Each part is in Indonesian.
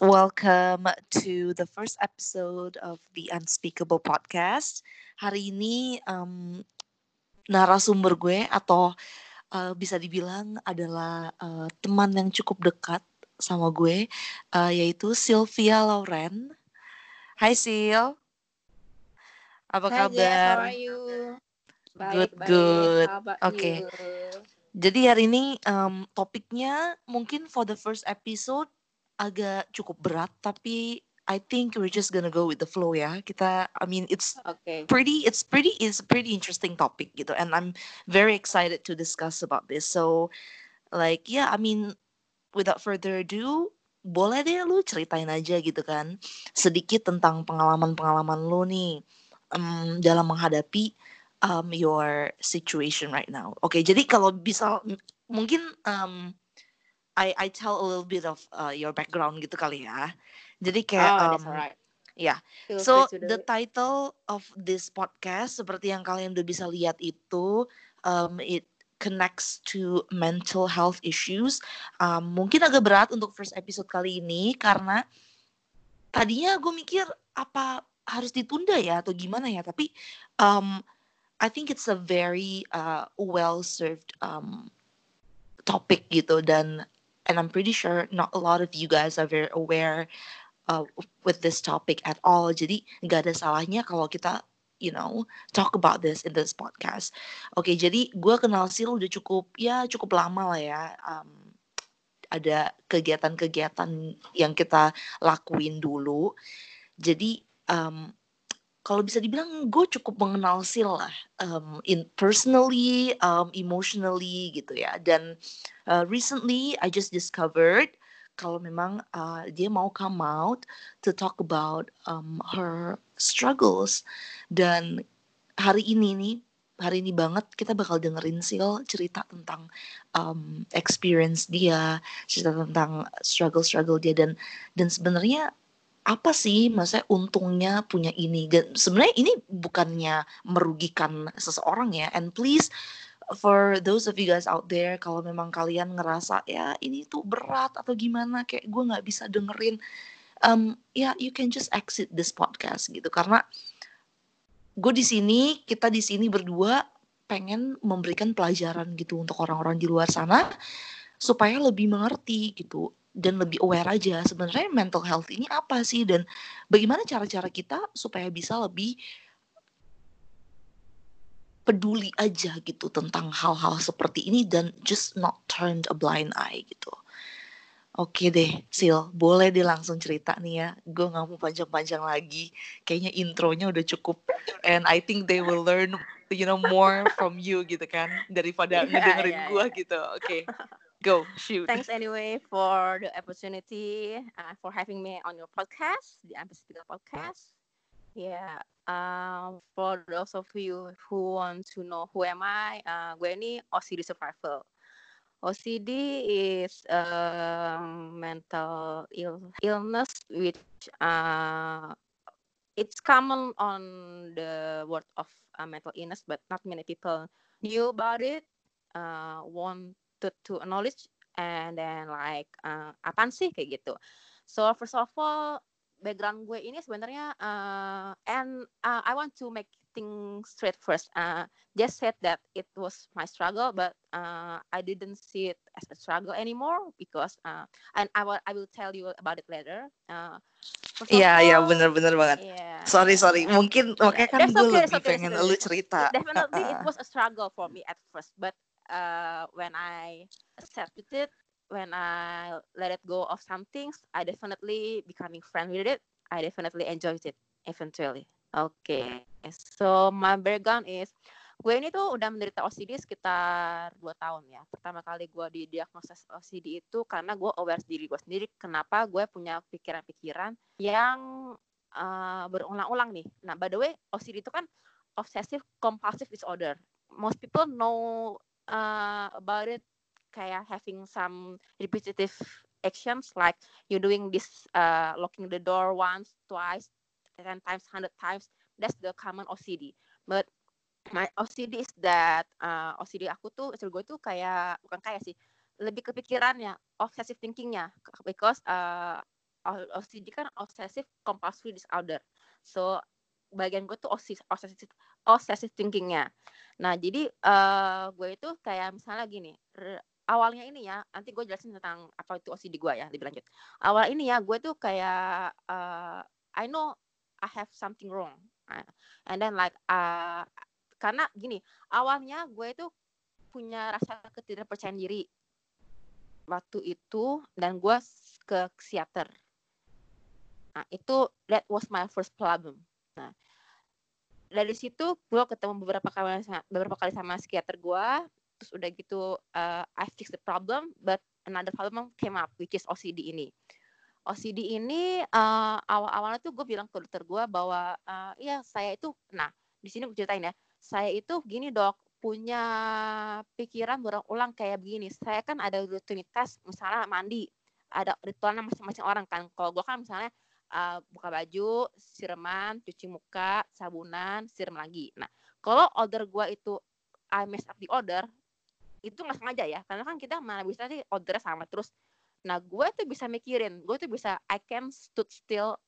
welcome to the first episode of the Unspeakable Podcast. Hari ini um, narasumber gue atau uh, bisa dibilang adalah uh, teman yang cukup dekat sama gue, uh, yaitu Sylvia Lauren. Hai Sil, apa Hi kabar? Jess, how are you? Good, Baik, good. Oke. you? Jadi hari ini um, topiknya mungkin for the first episode agak cukup berat, tapi I think we're just gonna go with the flow ya. Kita, I mean, it's Oke. pretty, it's pretty, it's a pretty interesting topic gitu, and I'm very excited to discuss about this. So, like, yeah, I mean, without further ado, boleh deh lu ceritain aja gitu kan, sedikit tentang pengalaman-pengalaman lu nih em, dalam menghadapi um, your situation right now. Oke, jadi kalau bisa mungkin um, I I tell a little bit of uh, your background gitu kali ya. Jadi kayak Oh, um, alright. ya. Feel So the it. title of this podcast seperti yang kalian udah bisa lihat itu um, it connects to mental health issues. Um, mungkin agak berat untuk first episode kali ini karena tadinya gue mikir apa harus ditunda ya atau gimana ya tapi um, I think it's a very uh, well served um, topic gitu dan and I'm pretty sure not a lot of you guys are very aware uh, with this topic at all. Jadi nggak ada salahnya kalau kita you know talk about this in this podcast. Oke, jadi gue kenal Sil udah cukup ya cukup lama lah ya. Um, ada kegiatan-kegiatan yang kita lakuin dulu. Jadi um, kalau bisa dibilang gue cukup mengenal Sil lah, um, in personally, um, emotionally gitu ya. Dan uh, recently I just discovered kalau memang uh, dia mau come out to talk about um, her struggles dan hari ini nih hari ini banget kita bakal dengerin Sil cerita tentang um, experience dia cerita tentang struggle struggle dia dan dan sebenarnya apa sih maksudnya untungnya punya ini? Dan sebenarnya ini bukannya merugikan seseorang ya. And please for those of you guys out there kalau memang kalian ngerasa ya ini tuh berat atau gimana kayak gue nggak bisa dengerin um, ya you can just exit this podcast gitu. Karena gue di sini kita di sini berdua pengen memberikan pelajaran gitu untuk orang-orang di luar sana supaya lebih mengerti gitu dan lebih aware aja sebenarnya mental health ini apa sih dan bagaimana cara-cara kita supaya bisa lebih peduli aja gitu tentang hal-hal seperti ini dan just not turn a blind eye gitu. Oke deh, Sil, boleh deh langsung cerita nih ya. Gue nggak mau panjang-panjang lagi. Kayaknya intronya udah cukup. And I think they will learn, you know, more from you gitu kan, daripada Iya, ngedengerin iya, gue iya. gitu. Oke, go shoot. Thanks anyway for the opportunity uh, for having me on your podcast, the Unspeakable Podcast. Yeah, um, for those of you who want to know who am I, uh, gue ini OCD survivor. OCD is a mental ill- illness which uh, it's common on the world of uh, mental illness, but not many people knew about it, uh, to to acknowledge, and then like uh, apaan sih kayak gitu. So first of all, background gue ini sebenarnya uh, and uh, I want to make things straight first. Uh, just said that it was my struggle, but uh, I didn't see it as a struggle anymore because uh, and I will I will tell you about it later. Uh, Iya, iya all, bener-bener banget. yeah, Sorry, sorry. Mungkin makanya kan gue okay, lebih okay, pengen that's lu cerita. Definitely, it was a struggle for me at first, but uh, when I accepted it, when I let it go of some things, I definitely becoming friend with it. I definitely enjoyed it eventually. Oke, so my background is gue ini tuh udah menderita OCD sekitar 2 tahun ya. Pertama kali gue didiagnosis OCD itu karena gue aware diri gue sendiri kenapa gue punya pikiran-pikiran yang uh, berulang-ulang nih. Nah, by the way, OCD itu kan obsessive compulsive disorder. Most people know uh, about it kayak having some repetitive actions like you doing this uh, locking the door once, twice, 10 times, 100 times. That's the common OCD. But my OCD is that uh, OCD aku tuh, istri gue tuh kayak bukan kayak sih, lebih kepikirannya, obsessive thinkingnya, because uh, OCD kan obsessive compulsive disorder so bagian gue tuh obsessive obsessive thinkingnya nah jadi uh, gue itu kayak misalnya gini awalnya ini ya nanti gue jelasin tentang apa itu OCD gue ya lebih lanjut. Awal ini ya gue tuh kayak uh, I know I have something wrong. And then like uh, karena gini awalnya gue itu punya rasa ketidakpercayaan diri waktu itu dan gue ke psikiater. Nah itu that was my first problem. Nah dari situ gue ketemu beberapa kali beberapa kali sama psikiater gue terus udah gitu uh, I fix the problem but another problem came up which is OCD ini OCD ini uh, awal-awalnya tuh gue bilang ke dokter gue bahwa uh, iya saya itu nah di sini gue ceritain ya saya itu gini dok punya pikiran berulang kayak begini. Saya kan ada rutinitas misalnya mandi, ada ritualnya masing-masing orang kan. Kalau gue kan misalnya uh, buka baju, siraman, cuci muka, sabunan, siram lagi. Nah, kalau order gue itu I mess up the order, itu nggak sengaja ya. Karena kan kita mana bisa sih ordernya sama terus. Nah, gue tuh bisa mikirin, gue tuh bisa I can stood still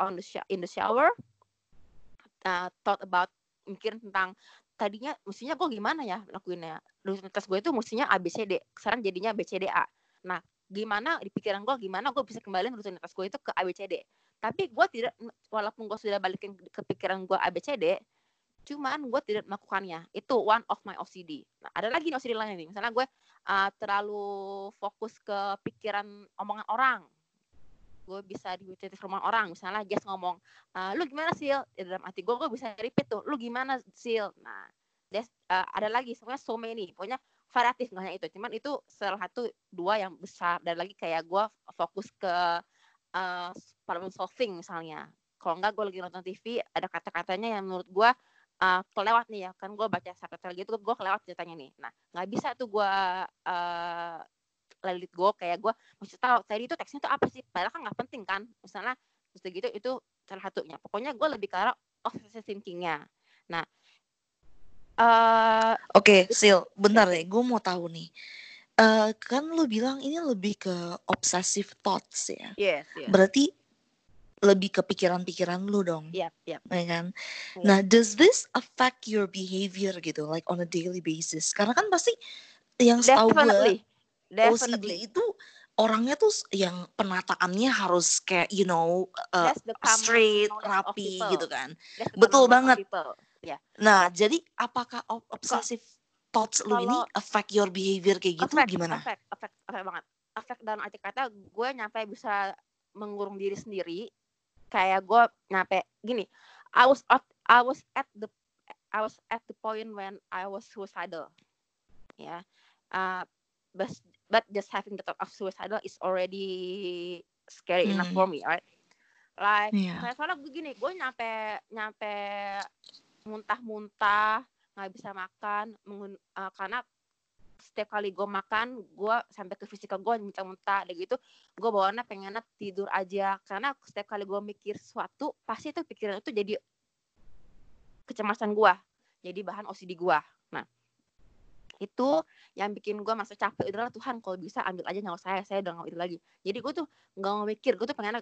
on the in the shower, uh, thought about mikirin tentang tadinya mestinya gue gimana ya lakuinnya rutinitas gue itu mestinya ABCD sekarang jadinya BCDA nah gimana di pikiran gue gimana gue bisa kembali rutinitas gue itu ke ABCD tapi gue tidak walaupun gue sudah balikin ke pikiran gue ABCD cuman gue tidak melakukannya. Itu one of my OCD nah, ada lagi OCD lain nih. Misalnya gue uh, terlalu fokus ke pikiran omongan orang. Gue bisa di rumah orang. Misalnya Jess ngomong uh, lu gimana sil? Ya, dalam hati gue gue bisa repeat tuh lu gimana sil? Nah des, uh, ada lagi. Sebenarnya so many. Pokoknya variatif nggak hanya itu. Cuman itu salah satu dua yang besar. Dan lagi kayak gue fokus ke uh, problem solving misalnya. Kalau enggak gue lagi nonton TV ada kata-katanya yang menurut gue uh, kelewat nih ya. Kan gue baca subtitle gitu gue kelewat ceritanya nih. Nah nggak bisa tuh gue uh, lelit gue kayak gue mesti tahu tadi itu teksnya itu apa sih? Padahal kan nggak penting kan. Misalnya terus gitu itu salah satunya. Pokoknya gue lebih ke arah obsessive thinkingnya. Nah uh, oke okay, Sil bentar deh. Gue mau tahu nih uh, kan lu bilang ini lebih ke obsessive thoughts ya yes, yes. berarti lebih ke pikiran-pikiran lu dong. Iya, yeah, iya. Yeah. kan? Yeah. Nah, does this affect your behavior gitu, like on a daily basis? Karena kan pasti yang setahu gue OCD itu orangnya tuh yang penataannya harus kayak you know uh, straight, rapi gitu kan. Betul banget. Yeah. Nah, jadi apakah obsessive thoughts lu ini affect your behavior kayak gitu affect, gimana? Affect, affect, affect banget. Affect dalam arti kata gue nyampe bisa mengurung diri sendiri. Kayak gue nyampe gini. I was at, I was at the I was at the point when I was suicidal. Ya. Yeah. Uh, but but just having the thought of suicidal is already scary mm. enough for me right like yeah. soalnya begini gue nyampe nyampe muntah-muntah nggak bisa makan mengun, uh, karena setiap kali gue makan gue sampai ke fisikal gue muntah-muntah dan gitu gue bawaannya pengennya tidur aja. Karena setiap kali gue mikir sesuatu pasti itu pikiran itu jadi kecemasan gue jadi bahan OCD gue nah itu yang bikin gue masa capek. Adalah Tuhan kalau bisa ambil aja nyawa saya saya udah nggak itu lagi. Jadi gue tuh nggak mau mikir gue tuh pengen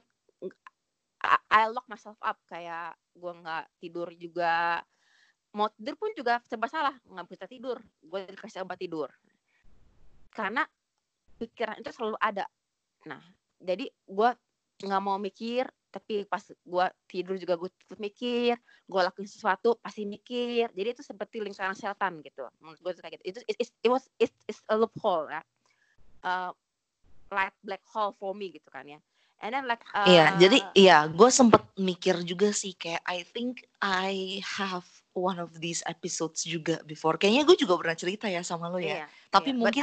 I lock myself up. Kayak gue nggak tidur juga mau tidur pun juga serba salah nggak bisa tidur. Gue dikasih obat tidur. Karena pikiran itu selalu ada. Nah jadi gue nggak mau mikir tapi pas gue tidur juga gue mikir gue lakuin sesuatu pasti mikir. Jadi itu seperti lingkaran setan gitu. Menurut gue kayak gitu. Itu it, it, it was it is a loophole ya. Uh, like black hole for me gitu kan ya. And then like uh, iya jadi iya gue sempet mikir juga sih kayak I think I have one of these episodes juga before. Kayaknya gue juga pernah cerita ya sama lo ya. Yeah, tapi yeah. mungkin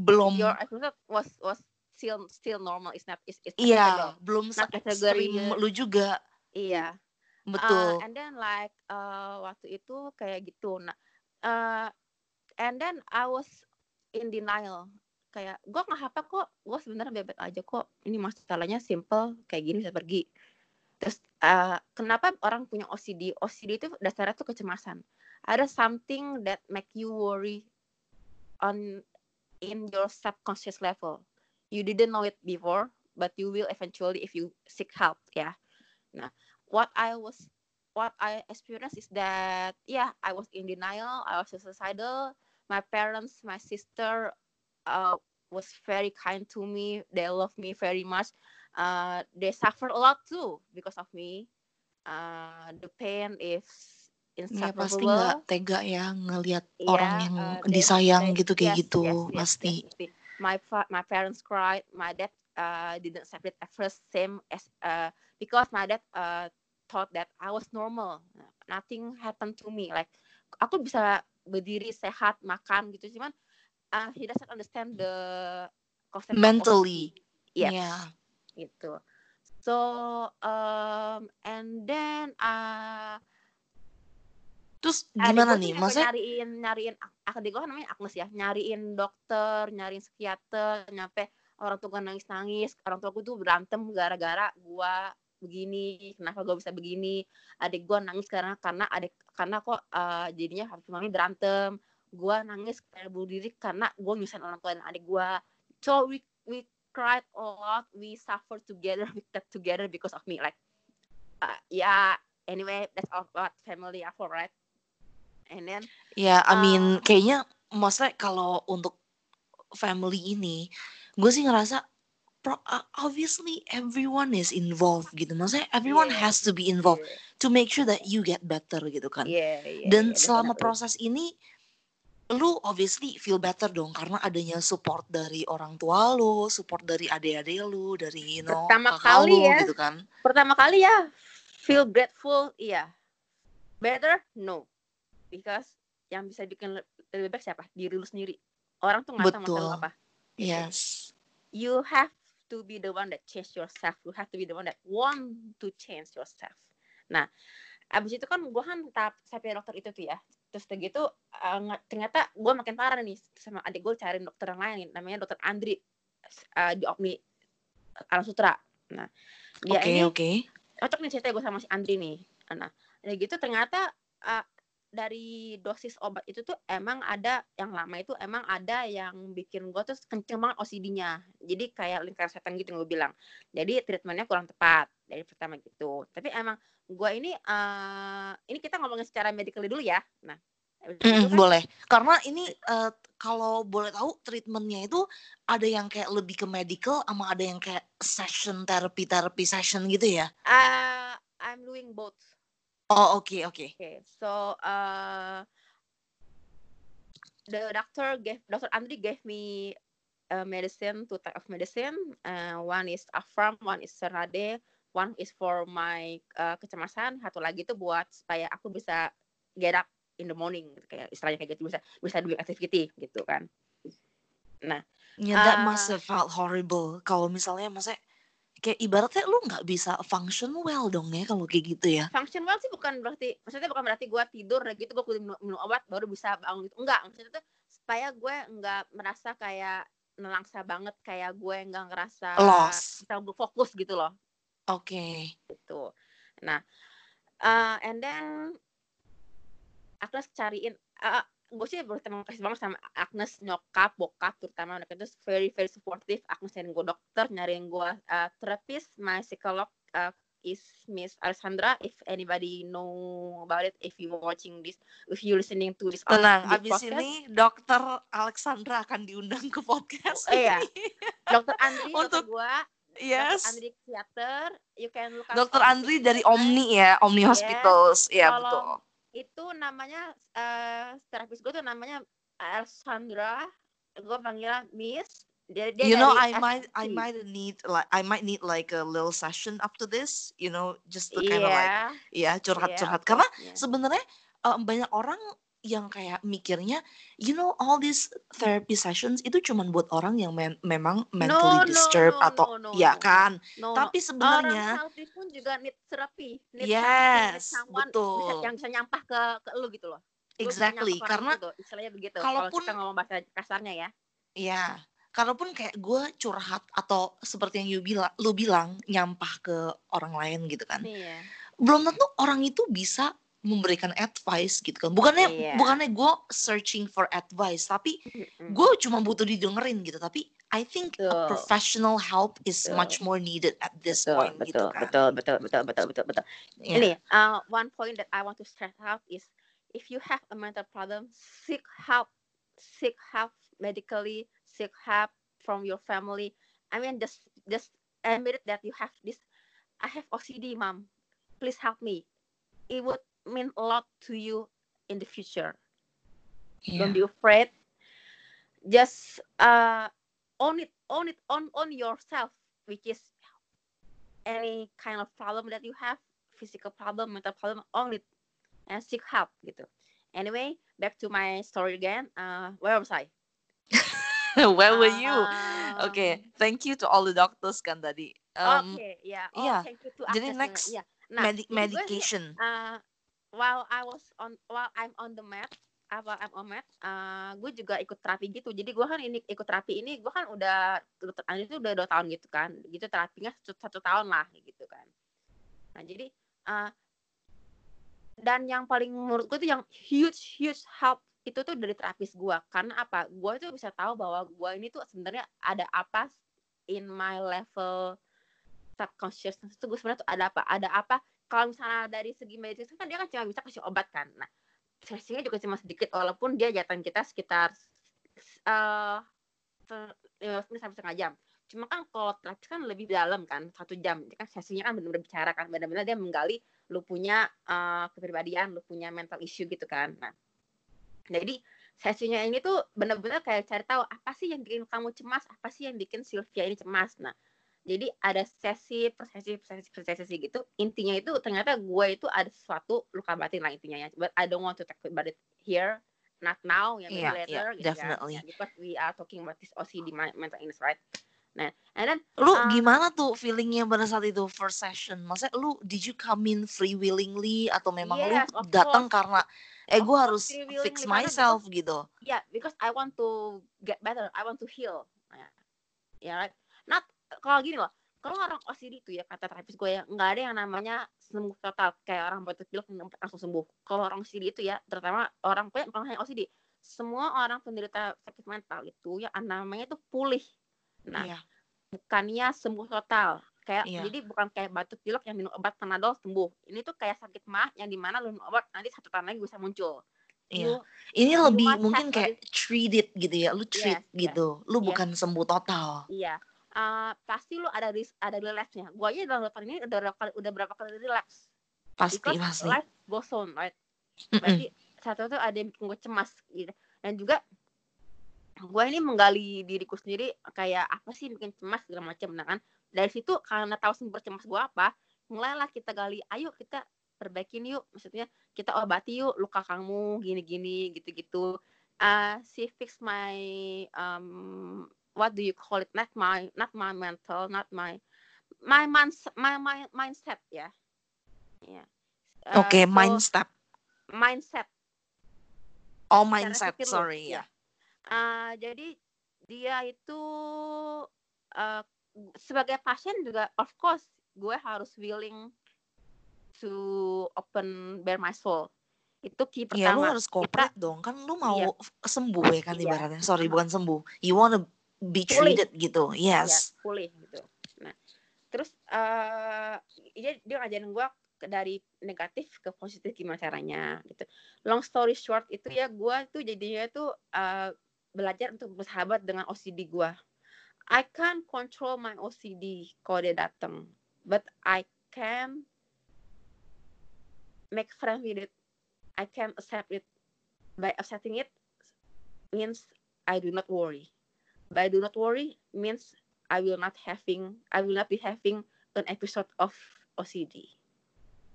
belum your episode was was still still normal. Is not is, is iya belum not kategori lu juga. Iya. Betul. Uh, and then like uh, waktu itu kayak gitu. Nah uh, and then I was in denial. Kayak gue nggak apa kok. Gue sebenarnya bebek aja kok. Ini masalahnya simple kayak gini bisa pergi terus uh, kenapa orang punya OCD OCD itu dasarnya tuh kecemasan. Ada something that make you worry on in your subconscious level. You didn't know it before but you will eventually if you seek help ya. Nah what I was what I experienced is that yeah I was in denial I was suicidal. My parents my sister uh, was very kind to me. They love me very much uh, they suffer a lot too because of me uh, the pain is Ya pasti nggak tega ya ngelihat yeah, orang yang uh, disayang they, gitu kayak yes, gitu yes, yes, pasti. Yes, my my parents cried, my dad uh, didn't accept it at first same as uh, because my dad uh, thought that I was normal, nothing happened to me like aku bisa berdiri sehat makan gitu cuman uh, he doesn't understand the concept mentally. Yes. Yeah. Gitu. So um and then uh Terus gimana nih? Maksudnya nyariin nyariin adik gue kan namanya Agnes ya, nyariin dokter, nyariin psikiater, nyampe orang tua gue nangis-nangis, orang tua gue tuh berantem gara-gara gue begini, kenapa gue bisa begini, adik gue nangis karena karena adik karena kok uh, jadinya harus mami berantem, gue nangis kayak bunuh diri karena gue nyusahin orang tua dan adik gue, so we we cried a lot, we suffered together, we kept together because of me, like uh, yeah, anyway that's all what family for, right? and then ya yeah, I mean uh, kayaknya maksudnya kalau untuk family ini gue sih ngerasa pro, uh, obviously everyone is involved gitu maksudnya everyone yeah, has to be involved yeah. to make sure that you get better gitu kan yeah, yeah, dan yeah, selama definitely. proses ini lu obviously feel better dong karena adanya support dari orang tua lu, support dari adik-adik lu, dari you know pertama kali lu, ya, gitu kan. Pertama kali ya feel grateful, iya. Better? No. Because yang bisa bikin lebih baik siapa? Diri lu sendiri. Orang tuh nggak tahu apa. Yes. You have to be the one that change yourself. You have to be the one that want to change yourself. Nah abis itu kan gue kan tahap sampai dokter itu tuh ya terus begitu uh, ternyata gue makin parah nih sama adik gue cari dokter yang lain namanya dokter Andri uh, di Opmi Alam Sutra nah dia okay, ini okay. cocok nih cerita gue sama si Andri nih nah kayak gitu ternyata uh, dari dosis obat itu tuh emang ada yang lama itu emang ada yang bikin gue tuh kenceng banget OCD-nya. Jadi kayak lingkaran setan gitu gue bilang. Jadi treatmentnya kurang tepat dari pertama gitu. Tapi emang gue ini uh, ini kita ngomongin secara medikal dulu ya. Nah, mm, kan, boleh. Karena ini uh, kalau boleh tahu treatmentnya itu ada yang kayak lebih ke medical sama ada yang kayak session therapy therapy session gitu ya? Uh, I'm doing both Oh, okay, okay. Okay, so uh, the doctor gave Dr. Andri gave me a medicine, two type of medicine. Uh, one is Afram, one is Serade, one is for my uh, kecemasan, satu lagi itu buat supaya aku bisa get up in the morning, kayak istilahnya kayak gitu bisa bisa doing activity gitu kan. Nah, yeah, that uh, must have felt horrible. Kalau misalnya, maksudnya kayak ibaratnya lu nggak bisa function well dong ya kalau kayak gitu ya function well sih bukan berarti maksudnya bukan berarti gue tidur gitu gue minum, minum obat baru bisa bangun gitu enggak maksudnya tuh supaya gue nggak merasa kayak nelangsa banget kayak gue nggak ngerasa lost bisa fokus gitu loh oke. Okay. gitu. Nah uh, and then aku cariin uh, gue sih berterima kasih banget sama Agnes nyokap bokap terutama mereka itu very very supportive. Agnes nyariin gue dokter nyariin gue uh, terapis. My psikolog uh, is Miss Alessandra. If anybody know about it if you watching this if you listening to this tenang abis podcast, ini dokter Alexandra akan diundang ke podcast oh, iya. dokter Andri untuk gue Yes. Dokter Andri Theater, you can look Dokter Andri dari Omni ya, Omni Hospitals, ya yeah, betul. itu namanya uh, terapis gue tuh namanya Alessandra gue panggil Miss. Dia, dia you know I might I might need like I might need like a little session after this you know just to kind of like ya curhat curhat yeah, karena yeah. sebenarnya um, banyak orang yang kayak mikirnya you know all these therapy sessions itu cuma buat orang yang me memang mentally no, disturbed no, no, atau no, no, ya kan? No, tapi sebenarnya orang pun juga need therapy need yes therapy, betul. yang bisa nyampah ke ke lu gitu loh. Exactly karena gitu, istilahnya begitu kalaupun kita ngomong bahasa kasarnya ya. Iya kalaupun kayak gue curhat atau seperti yang you bilang lu bilang nyampah ke orang lain gitu kan. Iya. belum tentu orang itu bisa memberikan advice gitu kan bukannya Iya. bukannya gue searching for advice tapi gue cuma butuh didengerin gitu tapi I think a Betul. professional help is Betul. much more needed at this betul, point betul, gitu kan betul, betul, betul, betul, betul, betul. Ini, uh, one point that I want to stress out is if you have a mental problem, seek help, seek help medically, seek help from your family. I mean, just just admit that you have this. I have OCD, mom. Please help me. It would mean a lot to you in the future. Don't be afraid. Just uh, own it, own it, own own yourself, which is any kind of problem that you have, physical problem, mental problem, own it and seek help gitu. Anyway, back to my story again. Uh, where was I? where were you Um, Oke, thank you to all the doctors kan tadi. Um, Oke, ya. Oh, iya. thank you to Jadi next, Iya. Nah, medi- jadi gue medication. uh, while I was on while I'm on the mat apa I'm on mat uh, gue juga ikut terapi gitu. Jadi gue kan ini ikut terapi ini gue kan udah itu udah dua tahun gitu kan. Gitu terapinya satu, satu tahun lah gitu kan. Nah jadi uh, dan yang paling menurut gue tuh yang huge huge help itu tuh dari terapis gue karena apa? Gue tuh bisa tahu bahwa gue ini tuh sebenarnya ada apa in my level subconsciousness itu gue sebenarnya tuh ada apa ada apa kalau misalnya dari segi medis kan dia kan cuma bisa kasih obat kan. Nah sesinya juga cuma sedikit walaupun dia jatuhin kita sekitar menit sampai setengah jam. Cuma kan kalau terapi kan lebih dalam kan satu jam. Dia kan sesinya kan benar-benar bicara kan benar-benar dia menggali lu punya eh, kepribadian lu punya mental issue gitu kan. Nah jadi sesinya ini tuh benar-benar kayak cari tahu apa sih yang bikin kamu cemas? Apa sih yang bikin Sylvia ini cemas? Nah jadi ada sesi per sesi per sesi per sesi gitu. Intinya itu ternyata gue itu ada sesuatu luka batin lah intinya ya. But I don't want to talk about it here. Not now ya maybe Iya, later iya, gitu definitely. kan Ya, because we are talking about this OCD mental illness right? Nah and then Lu Uh, gimana tuh feelingnya pada saat itu first session? Maksudnya lu did you come in free willingly atau memang Yes, lu datang karena eh gue harus fix myself gitu? yeah because I want to get better. I want to heal. Ya ya right? Not kalau gini loh kalau orang OCD itu ya kata terapis gue ya nggak ada yang namanya sembuh total kayak orang batuk pilek langsung sembuh kalau orang OCD itu ya terutama orang punya bukan hanya OCD semua orang penderita sakit mental itu ya namanya itu pulih nah Iya. bukannya sembuh total kayak Iya. jadi bukan kayak batuk pilek yang minum obat panadol sembuh ini tuh kayak sakit mah yang di mana lu minum obat nanti satu tahun lagi bisa muncul Iya. Ini you lebih mungkin kayak treat it gitu ya. Lu treat Yes, yes. gitu. Lu Yes. bukan sembuh total. Iya. Eh, pasti lu ada ris ada relapse-nya. Gua aja dalam tahun ini udah berapa kali udah berapa kali relapse. Pasti Because pasti. life goes on, right? Berarti satu tuh ada yang bikin gue cemas gitu. Dan juga gue ini menggali diriku sendiri kayak apa sih bikin cemas segala macam nah kan dari situ karena tahu sumber cemas gue apa mulailah kita gali ayo kita perbaikin yuk maksudnya kita obati yuk luka kamu gini-gini gitu-gitu uh, she fix my um, what do you call it not my not my mental not my my mans my, my mindset ya ya Uh, Oke, so, mind step. mindset Oh, mindset. pikir Sorry ya. ya. Uh, jadi dia itu uh, sebagai pasien juga of course gue harus willing to open bare my soul itu key Iya, lu pertama harus cooperate dong. Kan lu mau Iya. sembuh ya kan Iya. ibaratnya. Sorry, bukan sembuh. You wanna be Pulih. treated gitu. ya Yes. pulih gitu nah terus uh, dia dia ngajarin gue dari negatif ke positif gimana caranya gitu long story short itu ya gue tuh jadinya tuh uh, belajar untuk bersahabat dengan OCD gue I can't control my OCD kalau dia datang but I can make friends with it I can accept it by accepting it means I do not worry by do not worry means I will not having I will not be having an episode of OCD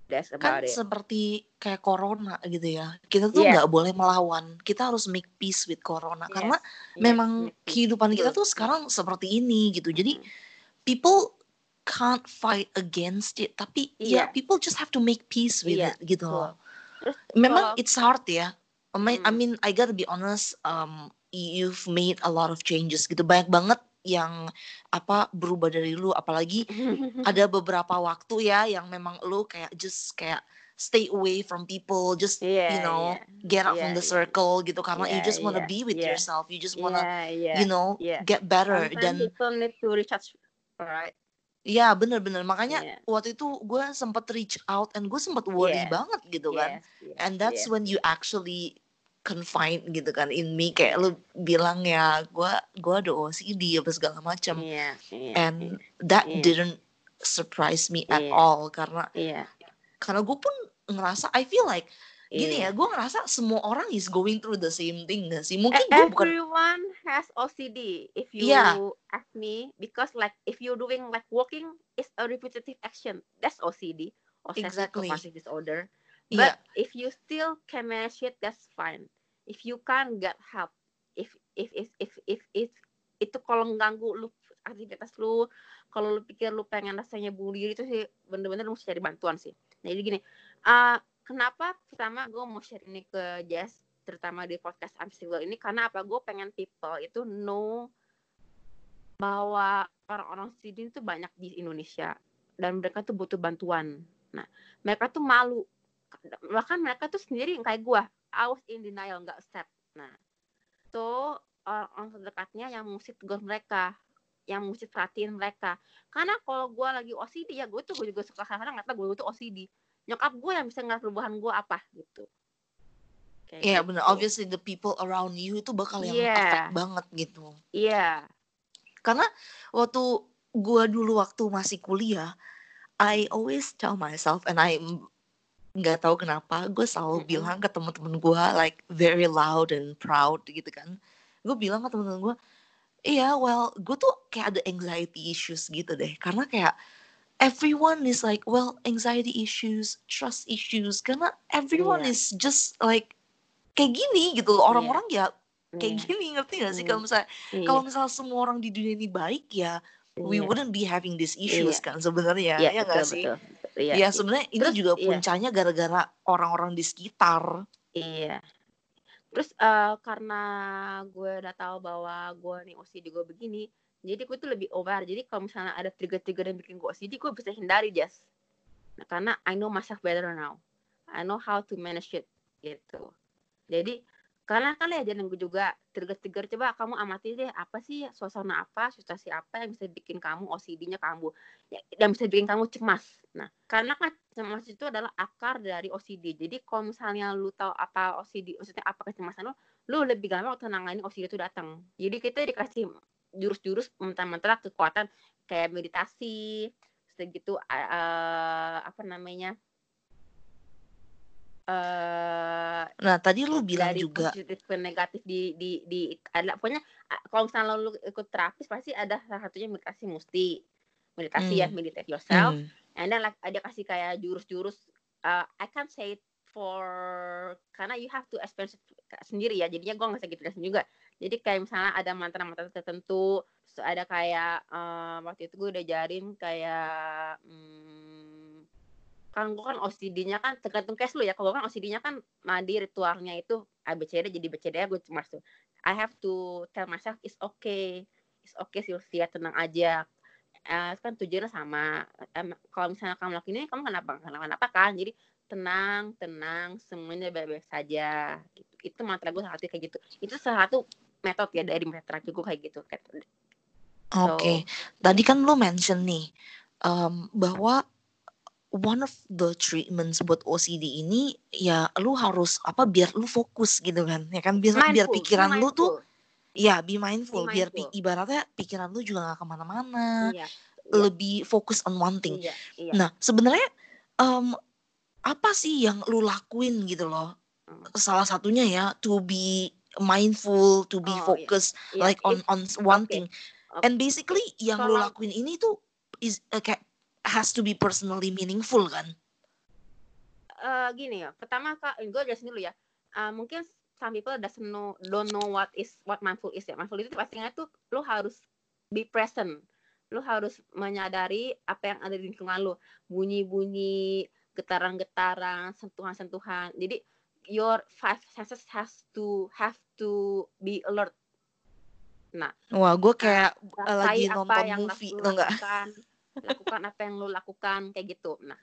that's Kan about it seperti kayak corona gitu ya. Kita tuh nggak boleh melawan. Kita harus make peace with corona. Yes, Karena yes, memang yes, kehidupan kita tuh sekarang seperti ini gitu. Jadi Mm. people can't fight against it. Tapi ya Iya. people just have to make peace with Iya, it gitu. Terus Memang it's hard ya. I mean, I Hmm. mean, I gotta be honest. Um, you've made a lot of changes gitu. Banyak banget yang apa berubah dari lu. Apalagi ada beberapa waktu ya yang memang lu kayak just kayak stay away from people just yeah, you know yeah. get out Yeah, from the yeah. circle gitu karena you Yeah, just wanna yeah, be with yeah. yourself you just wanna yeah, yeah. you know yeah. get better Sometimes dan people need to recharge, right? ya bener-bener makanya Yeah. waktu itu gue sempet reach out and gue sempet worry Yeah. banget gitu kan Yes, yes, and that's yes. when you actually confine gitu kan in me kayak lu bilang ya gue gue ada OCD apa segala macam yeah, yeah, and that Yeah. didn't surprise me at Yeah. all karena yeah, karena gue pun ngerasa I feel like gini yeah. ya gue ngerasa semua orang is going through the same thing gak sih mungkin gue bukan Everyone has OCD. If you Yeah. ask me, because like if you're doing like walking is a repetitive action, that's OCD, obsessive Exactly. compulsive disorder. Iya. But if you still can manage it, that's fine. If you can't get help, if if if if if, if itu kalau ganggu lu aktivitas lu, kalau lu pikir lu pengen rasanya diri itu sih bener-bener mesti cari bantuan sih. Nah, jadi gini, uh, kenapa pertama gue mau share ini ke Jess, terutama di podcast I'm Single ini, karena apa? Gue pengen people itu know bahwa orang-orang sidin itu banyak di Indonesia dan mereka tuh butuh bantuan. Nah, mereka tuh malu bahkan mereka tuh sendiri kayak gua I was in denial nggak accept. Nah tuh orang-orang terdekatnya yang mesti tegur mereka yang mesti perhatiin mereka. Karena kalau gua lagi OCD ya gue tuh gue juga suka kadang ngata gue tuh OCD nyokap gue yang bisa ngeliat perubahan gue apa gitu. Iya gitu. bener. Obviously the people around you itu bakal yang Yeah. affect banget gitu. Iya. Karena waktu gua dulu waktu masih kuliah I always tell myself and I nggak tahu kenapa gue selalu Mm-mm. bilang ke temen-temen gue like very loud and proud gitu kan gue bilang ke temen-temen gue iya well gue tuh kayak ada anxiety issues gitu deh karena kayak everyone is like well anxiety issues trust issues karena everyone Iya. is just like kayak gini gitu loh orang-orang ya kayak Iya. gini ngerti gak sih Hmm. kalau misalnya Iya. kalau misalnya semua orang di dunia ini baik ya we Iya. wouldn't be having these issues Iya. kan sebenarnya Iya, ya betul, nggak sih betul. Iya, ya sebenarnya ini juga iya. puncanya gara-gara orang-orang di sekitar Iya. Terus eh, karena gue udah tahu bahwa gue nih OCD gue begini, jadi gue tuh lebih aware. Jadi kalau misalnya ada trigger-trigger yang bikin gue OCD, gue bisa hindari Jas. Nah, karena I know myself better now. I know how to manage it gitu. Jadi karena kan ya jadi gue juga trigger-trigger coba kamu amati deh apa sih suasana apa situasi apa yang bisa bikin kamu OCD-nya kamu ya, yang bisa bikin kamu cemas. Nah karena kan cemas itu adalah akar dari OCD. Jadi kalau misalnya lu tahu apa OCD, maksudnya apa kecemasan lu, lu lebih gampang waktu nangani OCD itu datang. Jadi kita dikasih jurus-jurus mentah-mentah kekuatan kayak meditasi, segitu eh, apa namanya? Eh nah tadi lu bilang dari juga positif ke negatif di di di ada pokoknya kalau misalnya lu ikut terapis pasti ada salah satunya meditasi mesti meditasi ya Hmm. meditate yourself. Hmm, and then like ada kasih kayak jurus-jurus uh, I can't say it for karena you have to experience sendiri ya. Jadinya gue nggak bisa gitu juga. Jadi kayak misalnya ada mantra-mantra tertentu terus ada kayak eh, waktu itu gue udah jarin kayak hmm, kan gue kan OCD-nya kan tergantung case lu ya. Kalau gue kan OCD-nya kan mandi ritualnya itu ABCD jadi BCD gue cuma tuh I have to tell myself it's okay it's okay Sylvia tenang aja. Eh, kan tujuannya sama. Em, kalau misalnya kamu lakuin ini kamu kenapa? Kenapa kan? Jadi tenang tenang semuanya baik-baik saja. Gitu. itu mantra gue salah satu kayak gitu. Itu salah satu metode ya dari terapi gue kayak gitu. Oke. Tadi kan lu mention nih em, bahwa one of the treatments buat OCD ini ya lu harus apa biar lu fokus gitu kan ya kan biar biar Mindful, be pikiran lu tuh mindful. ya be mindful, Be biar pi- mindful. ibaratnya pikiran lu juga gak ke mana-mana iya lebih fokus on one thing iya iya Nah, sebenarnya em, apa sih yang lu lakuin gitu loh? Hmm. Salah satunya ya to be mindful, to be Oh, iya. focused Iya, like on on one oke. thing. Oke. And basically yang lu Kalau- lakuin ini tuh is uh, kayak has to be personally meaningful kan? eh gini ya. Pertama kak gue jelasin dulu ya. Eh, mungkin some people doesn't know don't know what is what mindful is ya. Mindful itu pastinya tuh lu harus be present. Lu harus menyadari apa yang ada di lingkungan lu. Bunyi-bunyi getaran-getaran sentuhan-sentuhan. Jadi your five senses has to have to be alert. Wah, gue kayak lagi nonton movie, lu tau nggak? Lakukan apa yang lu lakukan kayak gitu. Nah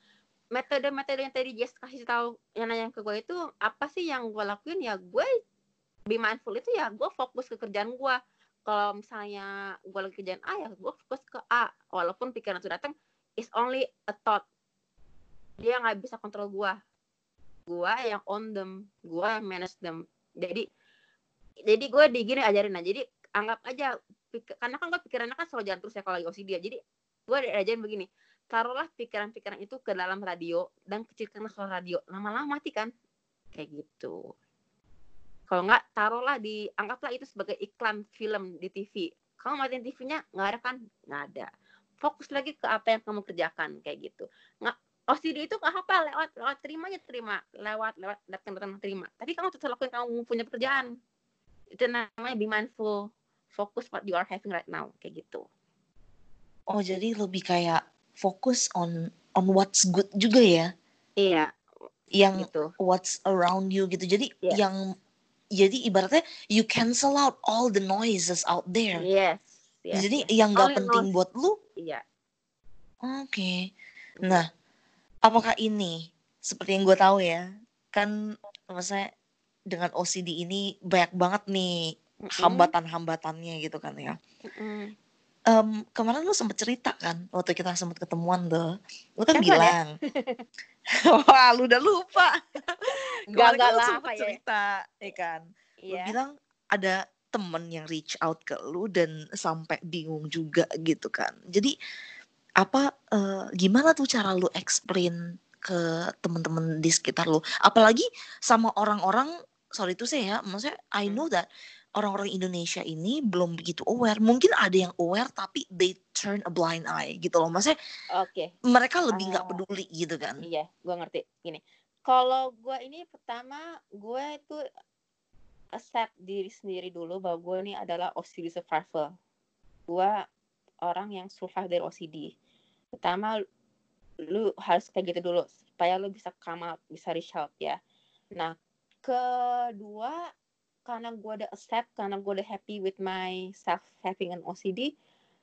metode-metode yang tadi Jess kasih tahu yang nanya ke gue itu apa sih yang gue lakuin? Ya gue be mindful itu ya gue fokus ke kerjaan gue kalau misalnya gue lagi kerjaan A ya gue fokus ke A. Walaupun pikiran itu datang is only a thought. Dia nggak bisa kontrol gue gue yang own them gue yang manage them. Jadi jadi gue di gini ajarin. Aja jadi anggap aja karena kan gue pikirannya kan selalu jalan terus ya kalau lagi OCD jadi gue diajarin begini taruhlah pikiran-pikiran itu ke dalam radio dan kecilkan suara radio. Lama-lama mati kan? Kayak gitu. Kalau nggak taruhlah di anggaplah itu sebagai iklan film di TV kamu matiin TV-nya nggak ada kan? Nggak ada. Fokus lagi ke apa yang kamu kerjakan kayak gitu. Nggak OCD itu nggak apa lewat lewat terima aja terima. Lewat lewat datang datang terima. Tapi kamu tetap lakukan kamu punya pekerjaan. Itu namanya be mindful. Fokus what you are having right now kayak gitu oh jadi lebih kayak fokus on on what's good juga ya iya yang gitu. what's around you gitu jadi yeah. yang jadi ibaratnya you cancel out all the noises out there yes, yes jadi yes. yang nggak penting noise. buat lu iya oke okay. nah apakah ini seperti yang gue tahu ya kan maksudnya dengan OCD ini banyak banget nih hambatan-hambatannya gitu kan ya. Mm um, kemarin lu sempet cerita kan waktu kita sempet ketemuan tuh lu kan Kapan ya? bilang ya? wah lu udah lupa gak gak lah sempet ya. cerita ya kan yeah. lu iya. bilang ada temen yang reach out ke lu dan sampai bingung juga gitu kan jadi apa uh, gimana tuh cara lu explain ke temen-temen di sekitar lu apalagi sama orang-orang sorry itu saya ya maksudnya I hmm. know that orang-orang Indonesia ini belum begitu aware. Mungkin ada yang aware tapi they turn a blind eye gitu loh. Maksudnya okay. mereka lebih nggak uh, peduli gitu kan. Iya, gue ngerti. Gini, kalau gue ini pertama gue itu accept diri sendiri dulu bahwa gue ini adalah OCD survivor. Gue orang yang survive dari OCD. Pertama lu harus kayak gitu dulu supaya lu bisa come out, bisa reach out ya. Nah, kedua karena gue udah accept karena gue udah happy with my self having an OCD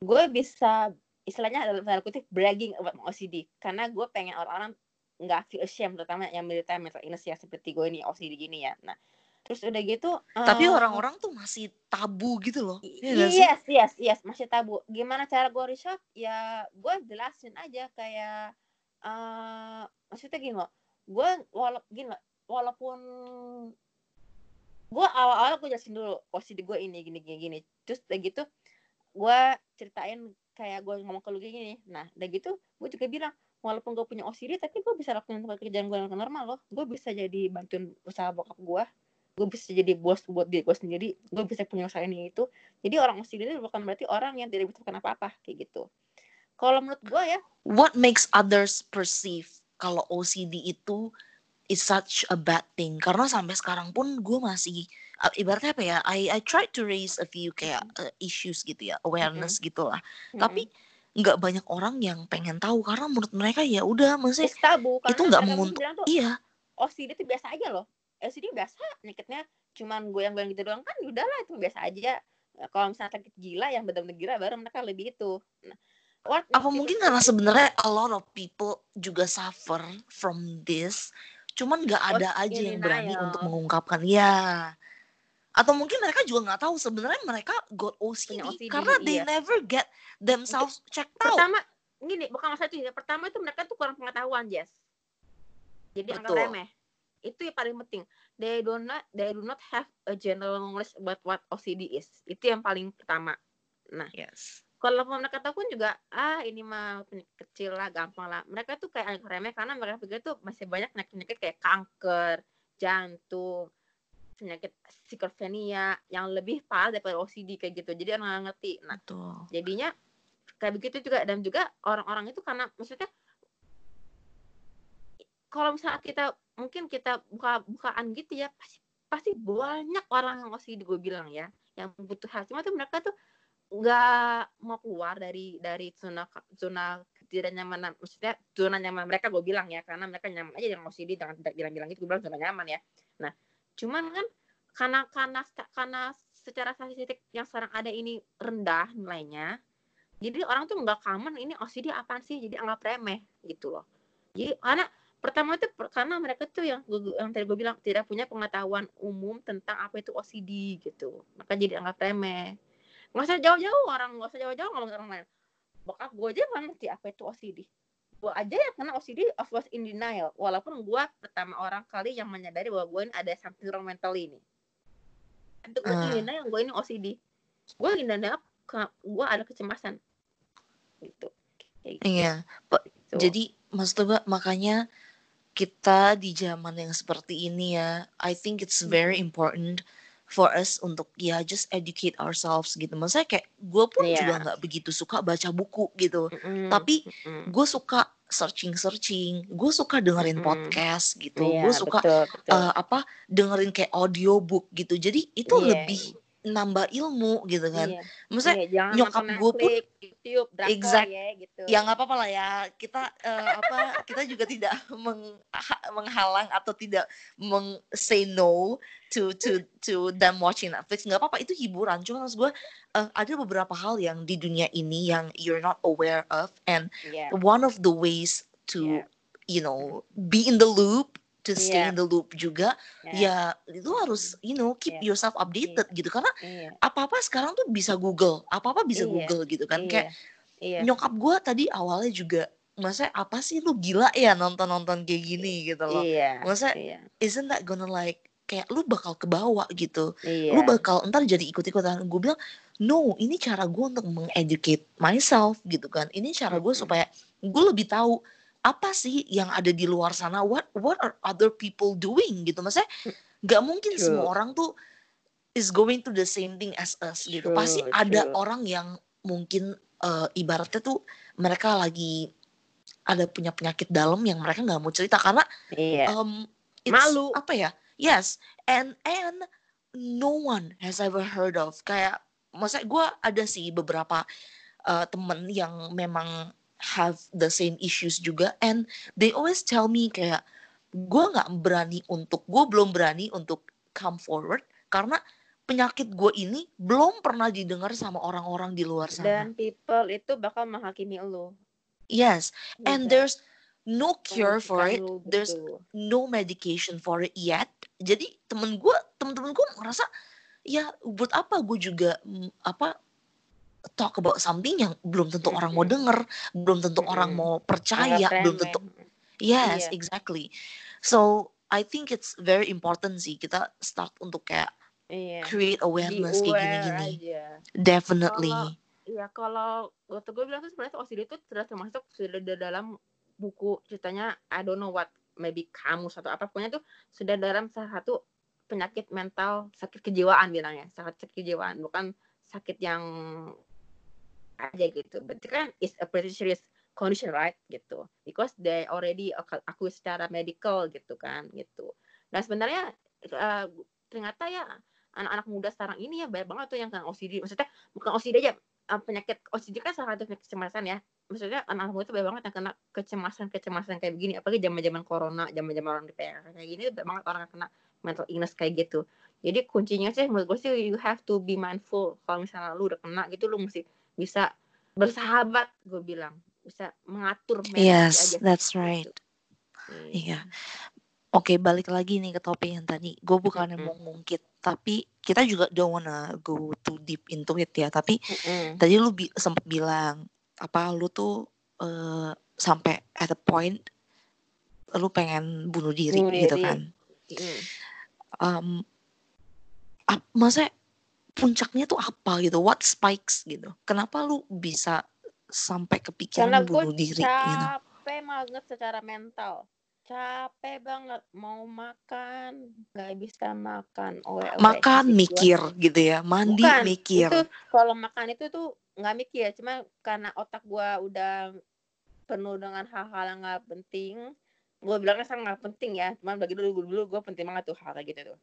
gue bisa istilahnya dalam tanda kutip bragging about my OCD karena gue pengen orang-orang nggak feel ashamed terutama yang menderita mental illness ya seperti gue ini OCD gini ya. Nah terus udah gitu tapi orang orang-orang tuh masih tabu gitu loh. ya yes yes yes masih tabu. Gimana cara gue riset ya gue jelasin aja kayak uh, maksudnya gini loh. Gue wala gini loh, walaupun gue awal-awal gue jelasin dulu posisi gue ini gini gini gini. Terus udah gitu gue ceritain kayak gue ngomong ke lu gini. Nah udah gitu gue juga bilang walaupun gue punya OCD tapi gue bisa lakukan pekerjaan gue yang normal loh. Gue bisa jadi bantuin usaha bokap gue gue bisa jadi bos buat diri gue sendiri. Gue bisa punya usaha ini itu. Jadi orang OCD itu bukan berarti orang yang tidak melakukan apa-apa kayak gitu. Kalau menurut gue ya what makes others perceive kalau OCD itu is such a bad thing. Karena sampai sekarang pun gue masih uh, ibaratnya apa ya I I try to raise a few kayak uh, issues gitu ya awareness mm -hmm. gitulah mm -hmm. tapi nggak banyak orang yang pengen tahu karena menurut mereka ya udah maksudnya tabu, itu nggak menguntungkan iya. OCD itu biasa aja loh. OCD biasa penyakitnya cuman gue yang goyang gitu doang. Kan udahlah itu biasa aja. Kalau misalnya sakit gila yang benar-benar gila baru mereka lebih itu nah, What apa mungkin karena sebenarnya a lot of people juga suffer from this cuman nggak ada aja yang berani untuk mengungkapkan ya atau mungkin mereka juga nggak tahu sebenarnya mereka got OCD, OCD karena iya. they never get themselves checked out. Pertama, gini bukan masalah itu ya. Pertama itu mereka tuh kurang pengetahuan, Jess. Jadi anggap remeh. Itu yang paling penting. They do not they do not have a general knowledge about what OCD is. Itu yang paling pertama. Nah, yes kalau mereka tahu pun juga ah ini mah kecil lah gampang lah. Mereka tuh kayak remeh karena mereka pikir tuh masih banyak penyakit-penyakit kayak kanker jantung penyakit skizofrenia yang lebih parah daripada OCD kayak gitu. Jadi orang nggak ngerti. Nah Betul. jadinya kayak begitu juga. Dan juga orang-orang itu karena maksudnya kalau misalnya kita mungkin kita buka bukaan gitu ya pasti pasti banyak orang yang OCD gue bilang ya yang butuh hal. Cuma tuh mereka tuh nggak mau keluar dari dari zona zona tidak nyaman maksudnya zona nyaman mereka gue bilang ya karena mereka nyaman aja dengan OCD jangan tidak bilang-bilang itu gue bilang zona nyaman ya. Nah cuman kan karena karena karena secara statistik yang sekarang ada ini rendah nilainya jadi orang tuh nggak common ini OCD apa sih jadi anggap remeh gitu loh. Jadi karena pertama itu karena mereka tuh yang yang tadi gue bilang tidak punya pengetahuan umum tentang apa itu OCD gitu maka jadi anggap remeh nggak usah jauh-jauh orang nggak usah jauh-jauh ngomong orang lain bokap gue aja nggak ngerti apa itu OCD gue aja ya karena OCD of course in denial. Walaupun gue pertama orang kali yang menyadari bahwa gue ini ada something wrong mental ini. Itu gue uh. in denial gue ini OCD gue in denial gue ada kecemasan. Gitu. Gitu. iya. Gitu. jadi maksud gue makanya kita di zaman yang seperti ini ya I think it's very important for us untuk ya just educate ourselves gitu. Maksudnya kayak gue pun yeah. juga nggak begitu suka baca buku gitu. Mm-hmm. Tapi mm-hmm. gue suka searching searching, gue suka dengerin mm-hmm. podcast gitu. Yeah, gue suka betul, betul. Uh, apa dengerin kayak audiobook gitu. Jadi itu yeah. lebih nambah ilmu gitu kan. Iya. Maksudnya iya, nyokap gue pun YouTube, exact, ya gitu. Ya nggak apa-apa lah ya. Kita uh, apa kita juga tidak meng, menghalang atau tidak meng say no to to to them watching Netflix. Nggak apa-apa itu hiburan. Cuma maksud gue uh, ada beberapa hal yang di dunia ini yang you're not aware of and yeah. one of the ways to yeah. you know be in the loop to stay yeah. in the loop juga yeah. ya itu harus you know keep yeah. yourself updated yeah. gitu karena yeah. apa-apa sekarang tuh bisa Google apa-apa bisa yeah. Google gitu kan yeah. kayak yeah. nyokap gue tadi awalnya juga masa apa sih lu gila ya nonton-nonton kayak gini gitu loh yeah. masa yeah. isn't that gonna like kayak lu bakal ke bawah gitu yeah. lu bakal ntar jadi ikut-ikutan gue bilang no ini cara gue untuk mengeducate myself gitu kan ini cara gue supaya gue lebih tahu apa sih yang ada di luar sana? What what are other people doing? Gitu. Maksudnya nggak mungkin True. semua orang tuh is going to the same thing as us True, gitu pasti True. ada orang yang mungkin uh, ibaratnya tuh mereka lagi ada punya penyakit dalam yang mereka nggak mau cerita. Karena iya. um, malu. apa ya? Yes. And and no one has ever heard of. Kayak maksudnya gue ada sih beberapa uh, temen yang memang have the same issues juga and they always tell me kayak gue nggak berani untuk gue belum berani untuk come forward karena penyakit gue ini belum pernah didengar sama orang-orang di luar sana. Dan people itu bakal menghakimi lo. Yes, gitu. and there's no cure for it. There's no medication for it yet. Jadi temen gue, temen-temen gue ngerasa ya buat apa gue juga mm, apa talk about something yang belum tentu mm -hmm. orang mau denger, belum tentu mm -hmm. orang mau percaya, belum tentu Yes, yeah. exactly. So, I think it's very important sih kita start untuk kayak yeah. create awareness kayak gini-gini. Definitely. Iya, kalau waktu gue bilang tuh sebenarnya OCD itu sudah termasuk sudah dalam buku ceritanya I don't know what maybe kamu atau apa pokoknya tuh sudah dalam salah satu penyakit mental sakit kejiwaan bilangnya sakit kejiwaan bukan sakit yang aja gitu. Berarti kan is a pretty serious condition right? Gitu. Because they already aku secara medical gitu kan gitu. Dan sebenarnya uh, ternyata ya anak-anak muda sekarang ini ya banyak banget tuh yang kena OCD maksudnya bukan OCD aja uh, penyakit OCD kan salah satu penyakit kecemasan ya. Maksudnya anak-anak muda tuh banyak banget yang kena kecemasan kecemasan kayak begini. Apalagi zaman zaman corona zaman zaman orang di PHK kayak gini banyak banget orang yang kena mental illness kayak gitu. Jadi kuncinya sih menurut gue sih you have to be mindful. Kalau misalnya lu udah kena gitu lu mesti bisa bersahabat gue bilang bisa mengatur yes aja that's right iya yeah. oke okay, balik lagi nih ke topik yang tadi gue bukan mm -hmm. mau ngungkit tapi kita juga don't wanna go too deep into it ya tapi mm -hmm. tadi lu bi sempat bilang apa lu tuh uh, sampai at a point lu pengen bunuh diri, bunuh gitu diri. gitu kan mm. um, masa puncaknya tuh apa gitu what spikes gitu. Kenapa lu bisa sampai kepikiran Karena bunuh diri capek gitu capek banget secara mental. Capek banget mau makan nggak bisa makan. Oh, makan mikir gua. gitu ya mandi Bukan, mikir. itu kalau makan itu tuh nggak mikir cuma karena otak gua udah penuh dengan hal-hal yang nggak penting. Gue bilangnya sangat nggak penting ya cuman bagi dulu dulu gue penting banget tuh hal kayak gitu tuh.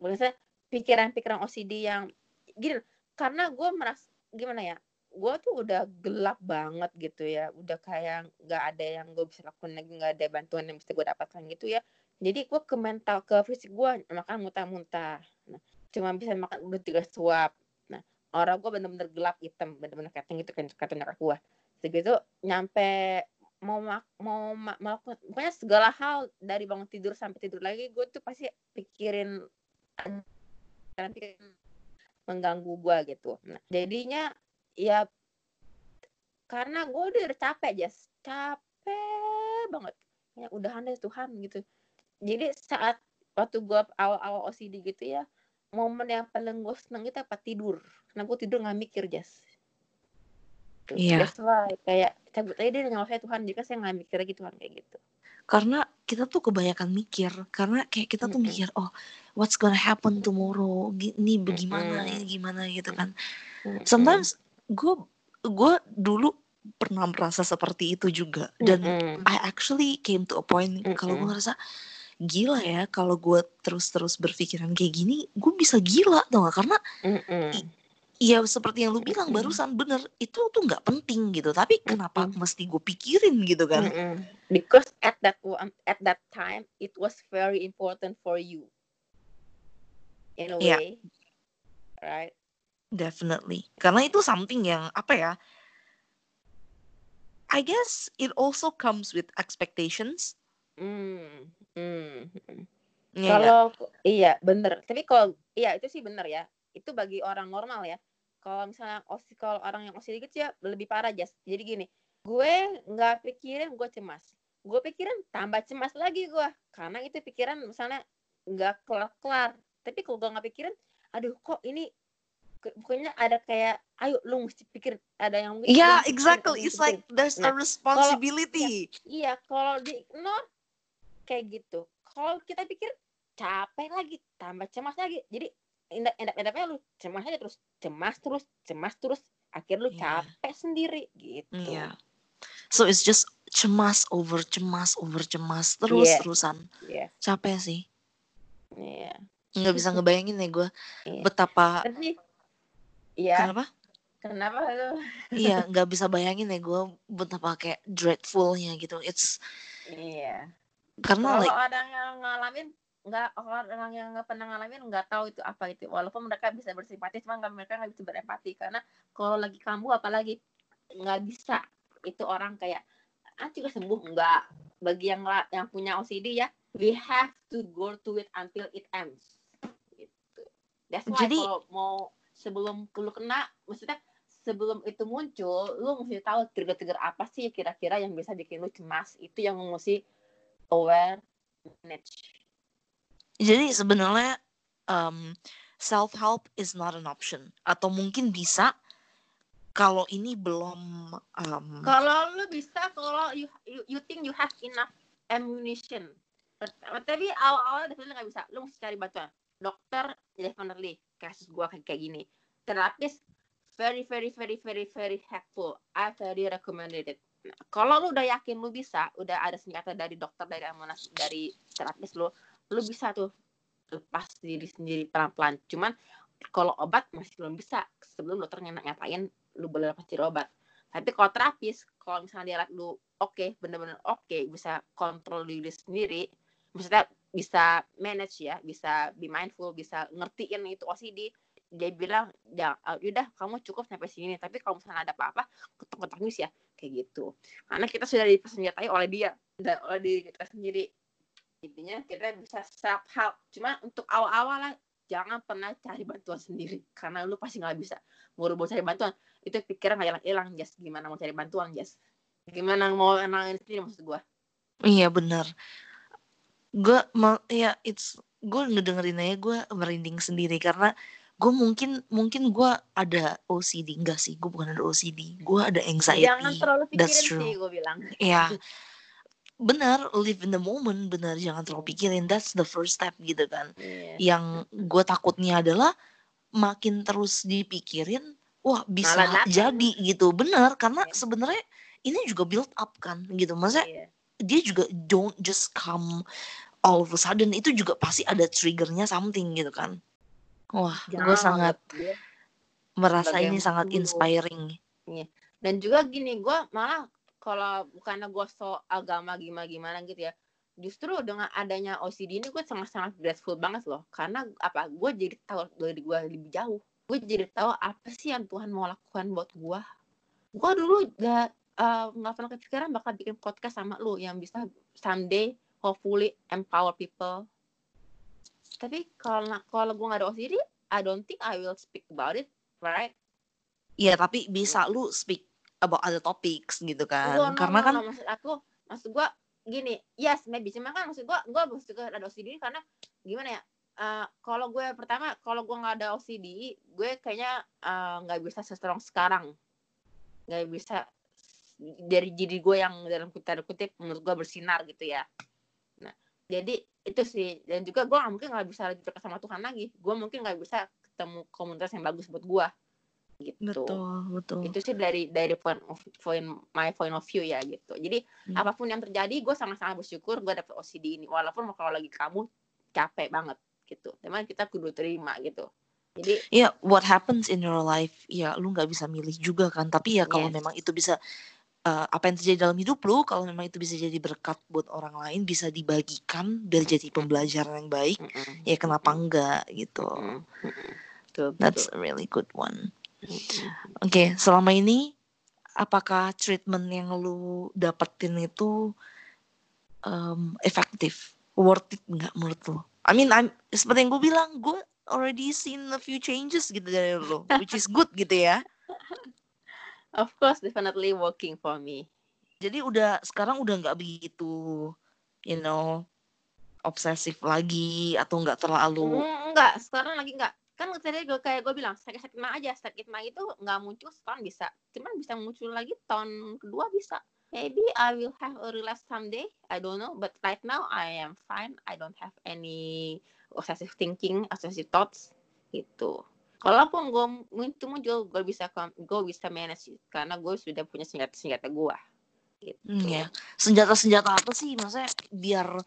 Biasanya pikiran-pikiran OCD yang gini karena gue merasa gimana ya gue tuh udah gelap banget gitu ya udah kayak nggak ada yang gue bisa lakukan lagi nggak ada bantuan yang bisa gue dapatkan gitu ya. Jadi gue ke mental ke fisik gue makan muntah-muntah. Nah, cuma bisa makan udah tiga suap. Nah orang gue bener-bener gelap hitam bener-bener keteng gitu kan kata nyokap gue segitu nyampe mau mak mau ma- melakukan pokoknya segala hal dari bangun tidur sampai tidur lagi gue tuh pasti pikirin nanti mengganggu gue gitu. Nah, jadinya ya karena gue udah capek Jas capek banget. Ya udahan deh Tuhan gitu. Jadi saat waktu gue awal-awal OCD gitu ya momen yang paling gue seneng itu apa? Tidur. Karena gue tidur nggak mikir Jas Iya. That's why kayak cabut aja deh nyawa saya Tuhan jika saya nggak mikir lagi Tuhan kayak gitu karena kita tuh kebanyakan mikir karena kayak kita tuh mikir oh what's gonna happen tomorrow? Ini bagaimana ini gimana? gitu kan. Sometimes gue gue dulu pernah merasa seperti itu juga. Dan. I actually came to a point kalau gue ngerasa gila ya kalau gue terus-terus berpikiran kayak gini gue bisa gila tau gak karena Mm-mm. ya seperti yang lu bilang Mm-mm. barusan bener itu tuh nggak penting gitu tapi kenapa mesti gue pikirin gitu kan Mm-mm. because at that one at that time it was very important for you in a Iya. way right Definitely. Karena itu something yang apa ya? I guess it also comes with expectations. mm. Mm. mm. Iya nggak? kalau iya bener tapi kalau iya itu sih bener ya itu bagi orang normal ya kalau misalnya osi kalau orang yang OCD gitu ya lebih parah jas jadi gini gue nggak pikirin gue cemas gue pikirin tambah cemas lagi gue karena itu pikiran misalnya nggak kelar kelar tapi kalau gue nggak pikirin aduh kok ini pokoknya ada kayak ayo lu mesti pikir ada yang mungkin Yeah, exactly. It's like there's a Nah, responsibility. Iya, kalau di ignore kayak gitu. Kalau kita pikir capek lagi, tambah cemas lagi. Jadi endap endap endapnya lu cemas aja terus, cemas terus, cemas terus, akhirnya lu Iya. capek sendiri gitu. Iya. So it's just cemas over cemas over cemas terus Yes. terusan. Iya. Capek sih. Iya. Nggak bisa ngebayangin ya gue Iya. betapa Tapi iya, kenapa? kenapa lu? iya nggak bisa bayangin ya gue betapa kayak dreadfulnya gitu. It's Iya. karena Kalau like orang yang ngalamin nggak orang yang nggak pernah ngalamin nggak tahu itu apa itu. Walaupun mereka bisa bersimpati cuma nggak mereka nggak bisa berempati. Karena kalau lagi kambuh apalagi nggak bisa itu orang kayak ah juga sembuh. Nggak. Bagi yang yang punya OCD ya we have to go to it until it ends. Gitu. That's why Jadi- kalau mau sebelum lu kena maksudnya sebelum itu muncul lu mesti tahu trigger-trigger apa sih kira-kira yang bisa bikin lu cemas. Itu yang mesti aware manage Jadi sebenarnya um, self help is not an option atau mungkin bisa kalau ini belum um, Kalau lu bisa, kalau you, you, you think you have enough ammunition. Tapi awal-awal definitely nggak bisa. Lu mesti cari bantuan. Dokter, definitely. Kasus gua kayak, kayak gini. Terapis, very, very, very, very, very helpful. I very recommended it. Nah, kalau lu udah yakin lu bisa, udah ada senjata dari dokter, dari amunas, dari terapis lu, lu bisa tuh lepas diri sendiri pelan-pelan. Cuman kalau obat masih belum bisa. Sebelum dokternya nyatain, lu boleh lepas diri obat. Tapi kalau terapis, kalau misalnya dia lihat lu oke, bener-bener oke, bisa kontrol diri sendiri, maksudnya bisa manage ya, bisa be mindful, bisa ngertiin itu OCD, dia bilang, ya udah kamu cukup sampai sini. Tapi kalau misalnya ada apa-apa, ketok-ketok ya, kayak gitu. Karena kita sudah dipersenjatai oleh dia, dan oleh diri kita sendiri. Intinya kita bisa self help. Cuma untuk awal-awal lah, jangan pernah cari bantuan sendiri, karena lu pasti nggak bisa. Buru-buru cari bantuan, itu pikiran nggak hilang-hilang Jas. Gimana mau cari bantuan Jas? Gimana mau nenangin sendiri maksud gua? Iya benar. Gue ya it's gue ngedengerin aja gue merinding sendiri. Karena gue mungkin mungkin gue ada OCD enggak sih gue bukan ada OCD gue ada anxiety. Jangan terlalu that's pikirin true. sih gua bilang. Ya benar live in the moment benar. Jangan terlalu pikirin that's the first step gitu kan. Iya. yang gue takutnya adalah makin terus dipikirin wah bisa Malah jadi gitu. Benar karena Iya. sebenarnya ini juga build up kan gitu. Maksudnya Iya. dia juga don't just come all of a sudden. Itu juga pasti ada triggernya something gitu kan. Wah gue sangat dia. merasa sebagai ini sangat inspiring. Dan juga gini gua malah kalau bukannya gua so agama gimana gimana gitu ya justru dengan adanya OCD ini gue sangat-sangat grateful banget loh. Karena apa? Gue jadi tahu dari gue lebih jauh. Gue jadi tahu apa sih yang Tuhan mau lakukan buat gue. Gue dulu gak eh, nggak pernah kepikiran bakal bikin podcast sama lu yang bisa someday hopefully empower people. Tapi kalau kalau gue nggak ada OCD I don't think I will speak about it right? Iya, tapi bisa lu speak about other topics gitu kan. Enggak, no, Karena no, kan no, maksud aku maksud gua gini yes maybe cuma kan maksud gua gua mesti ke ada OCD karena gimana ya eh, kalau gue pertama kalau gua nggak ada OCD gue kayaknya eh, nggak bisa sestrong sekarang. Nggak bisa dari diri gue yang dalam kutip kutip menurut gua bersinar gitu ya. Nah jadi itu sih dan juga gua nggak mungkin nggak bisa lagi dekat sama Tuhan lagi. Gua mungkin nggak bisa ketemu komunitas yang bagus buat gua gitu betul, betul. itu sih dari dari point of point my point of view ya gitu jadi Hmm. apa pun yang terjadi gue sangat-sangat bersyukur gue dapet OCD ini walaupun kalau lagi kamu capek banget gitu teman kita kudu terima gitu jadi Iya, what happens in your life, ya lu nggak bisa milih juga kan. Tapi ya kalau Yes. memang itu bisa eh, apa yang terjadi dalam hidup lu, kalau memang itu bisa jadi berkat buat orang lain, bisa dibagikan biar jadi pembelajaran yang baik, mm-mm, ya kenapa enggak gitu. mm-mm. Betul, That's a really good one. Oke, selama ini apakah treatment yang lu dapetin itu um, efektif, worth it nggak menurut lu? I mean, I'm, seperti yang gue bilang, gue already seen a few changes gitu dari lu, which is good gitu ya. of course definitely working for me Jadi udah sekarang udah nggak begitu, you know, obsesif lagi atau nggak terlalu. Mm, enggak sekarang lagi enggak kan tadi gue kayak gue bilang sakit sakit mah aja sakit mah itu nggak muncul setahun bisa cuman bisa muncul lagi tahun kedua bisa maybe I will have a relapse someday I don't know but right now I am fine I don't have any obsessive thinking obsessive thoughts gitu kalaupun gue itu muncul gue bisa gue bisa manage karena gue sudah punya senjata senjata gue gitu Hmm, ya. Senjata-senjata apa sih? Maksudnya biar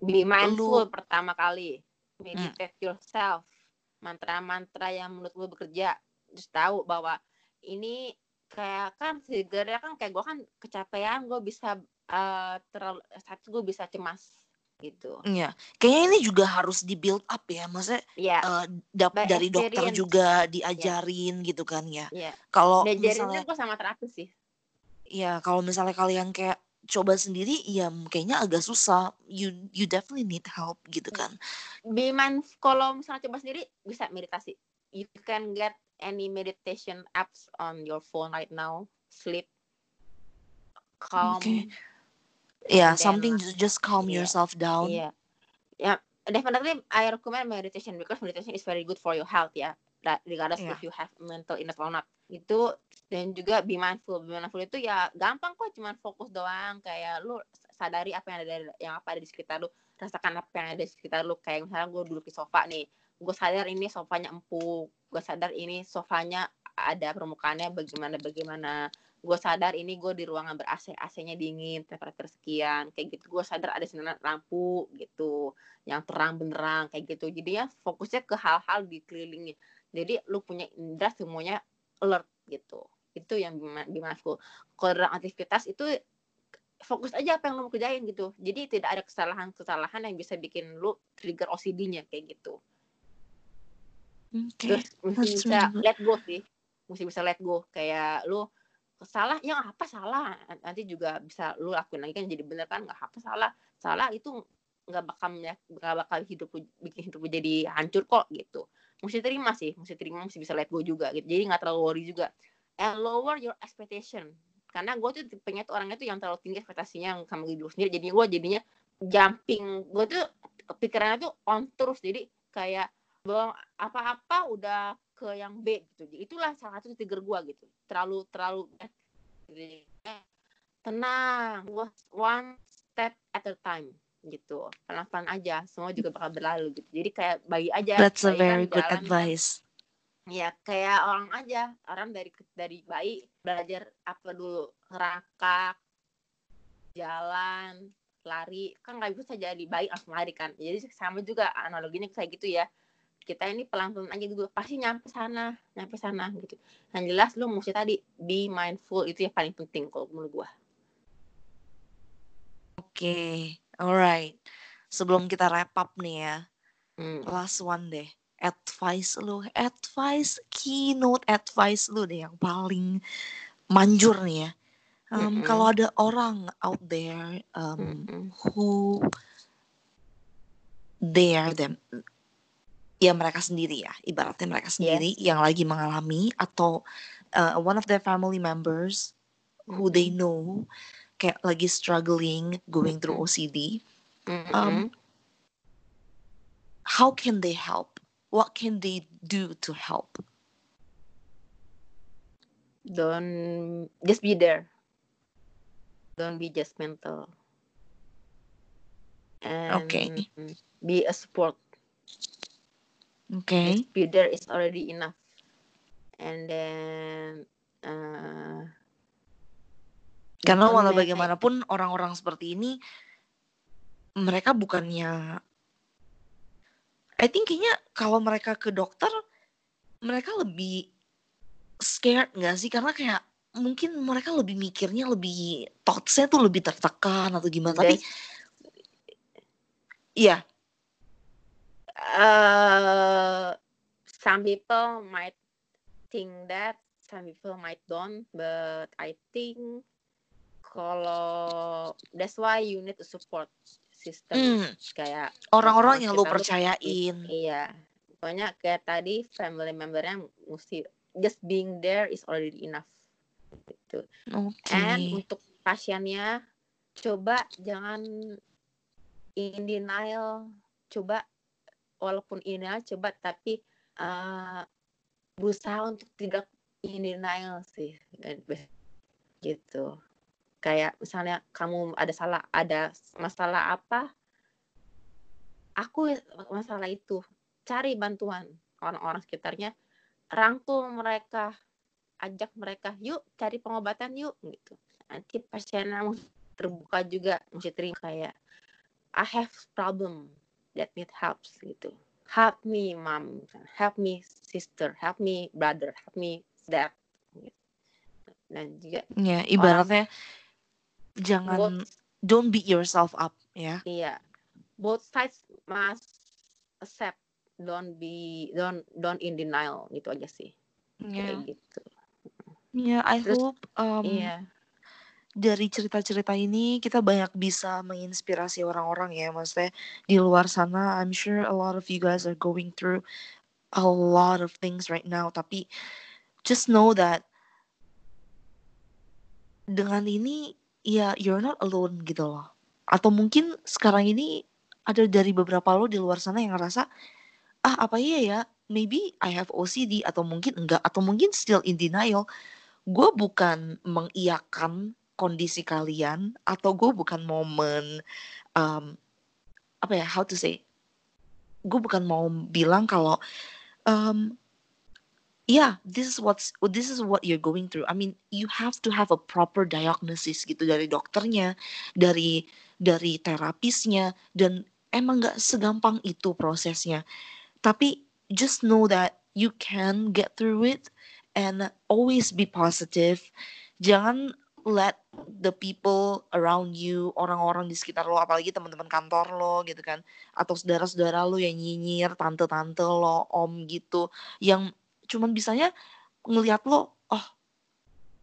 Be mindful Lu- pertama kali. Meditate yourself. Mantra-mantra yang menurut lu bekerja. Terus tahu bahwa ini kayak kan sebenarnya kan kayak gue kan kecapean gue bisa eh, terlalu satu gue bisa cemas gitu. ya, kayaknya ini juga harus di build up ya. Maksudnya Ya, eh, dap- By dari dokter juga diajarin gitu kan ya. ya. Kalau Diajarinnya misalnya gue sama terapis sih. ya kalau misalnya kalian kayak coba sendiri ya kayaknya agak susah. You you definitely need help gitu kan. Be mindful kalau misalnya coba sendiri bisa meditasi. You can get any meditation apps on your phone right now. Sleep. Calm. Ya, And then, something to just calm iya, yourself down. Iya. Ya, definitely I recommend meditation because meditation is very good for your health ya. Ra- Regardless Iya. if you have mental illness or not. Itu dan juga be mindful. Be mindful itu ya gampang kok cuman fokus doang kayak lu sadari apa yang ada yang apa ada di sekitar lu, rasakan apa yang ada di sekitar lu kayak misalnya gue duduk di sofa nih. Gue sadar ini sofanya empuk. Gue sadar ini sofanya ada permukaannya bagaimana bagaimana gue sadar ini gue di ruangan ber AC AC-nya dingin temperatur sekian kayak gitu gue sadar ada sinar lampu gitu yang terang benerang kayak gitu jadi ya fokusnya ke hal-hal di kelilingnya jadi lu punya indera semuanya alert gitu. Itu yang mindful kalau dalam aktivitas itu fokus aja apa yang lu mau kerjain gitu. Jadi tidak ada kesalahan-kesalahan yang bisa bikin lu trigger OCD-nya kayak gitu. Oke. terus mesti that's bisa good. let go sih. Mesti bisa let go. Kayak lu salah yang apa salah? Nanti juga bisa lu lakuin lagi kan jadi bener kan? Nggak apa salah. Salah itu nggak bakal ya nggak bakal hidup bikin hidup jadi hancur kok gitu mesti terima sih mesti terima mesti bisa let go juga gitu. Jadi nggak terlalu worry juga. And lower your expectation. Karena gue tuh tipenya tuh orangnya tuh yang terlalu tinggi ekspektasinya sama diri gue sendiri. Jadi gue jadinya jumping. Gue tuh pikirannya tuh on terus. Jadi kayak bahwa apa-apa udah ke yang B gitu. Jadi itulah salah satu trigger gua gitu. Terlalu terlalu eh, tenang, one step at a time gitu. Pelan-pelan aja, semua juga bakal berlalu gitu. Jadi kayak bayi aja. That's a very good jalan kan, advice. Ya kayak orang aja, orang dari dari bayi belajar apa dulu ngerangkak, jalan, lari, kan nggak bisa jadi bayi langsung lari kan. Jadi sama juga analoginya kayak gitu ya. Kita ini pelan-pelan aja dulu, pasti nyampe sana, nyampe sana gitu. Yang jelas lu mesti tadi be mindful itu yang paling penting kalau menurut gua. Oke, alright. Sebelum kita wrap up nih ya, Hmm. last one deh. Advice lu, advice, keynote advice lu deh yang paling manjur nih ya. Um, Mm-mm. Kalau ada orang out there um, Mm-mm. who they are them, ya mereka sendiri ya, ibaratnya mereka sendiri yang lagi mengalami atau uh, one of their family members who they know kayak lagi struggling going through OCD, Mm-mm. um, how can they help? What can they do to help? don't just be there don't be judgmental and Okay. be a support Okay. just be there is already enough and then uh, Karena walau bagaimanapun orang-orang seperti ini mereka bukannya I think kayaknya kalau mereka ke dokter mereka lebih scared nggak sih? Karena kayak mungkin mereka lebih mikirnya lebih thoughtsnya tuh lebih tertekan atau gimana. Tapi That's- iya. Uh, some people might think that some people might don't but I think kalau that's why you need to support system. Hmm, kayak orang-orang orang yang lu sekitar lu percayain. Iya. Pokoknya kayak tadi family membernya mesti just being there is already enough. Gitu. Oke. And untuk pasiennya coba jangan in denial. Coba walaupun in denial coba tapi uh, berusaha untuk tidak in denial sih. Gitu kayak misalnya kamu ada salah ada masalah apa aku masalah itu. Cari bantuan orang-orang sekitarnya. Rangkul mereka ajak mereka yuk cari pengobatan yuk gitu. Nanti pasiennya terbuka juga mesti terima kayak I have problem that need helps gitu. Help me mom help me sister help me brother help me dad gitu. dan juga ya ibaratnya jangan both don't beat yourself up ya. Iya. Both sides must accept. Don't be don't don't in denial. Gitu aja sih. Ya kayak gitu. Ya I Terus, hope um, iya. dari cerita-cerita ini kita banyak bisa menginspirasi orang-orang ya maksudnya di luar sana. I'm sure a lot of you guys are going through a lot of things right now. Tapi just know that dengan ini ya you're not alone gitu loh. Atau mungkin sekarang ini ada dari beberapa lo di luar sana yang ngerasa ah apa iya ya? Maybe I have OCD atau mungkin enggak. Atau mungkin still in denial. Gue bukan mengiyakan kondisi kalian atau gue bukan momen um, apa ya how to say? Gue bukan mau bilang kalau um, yeah this is what's this is what you're going through. I mean you have to have a proper diagnosis gitu dari dokternya dari dari terapisnya dan emang nggak segampang itu prosesnya. Tapi just know that you can get through it and always be positive. Jangan let the people around you orang-orang di sekitar lo apalagi teman-teman kantor lo gitu kan atau saudara-saudara lo yang nyinyir tante-tante lo om gitu yang cuman bisanya ngelihat lo oh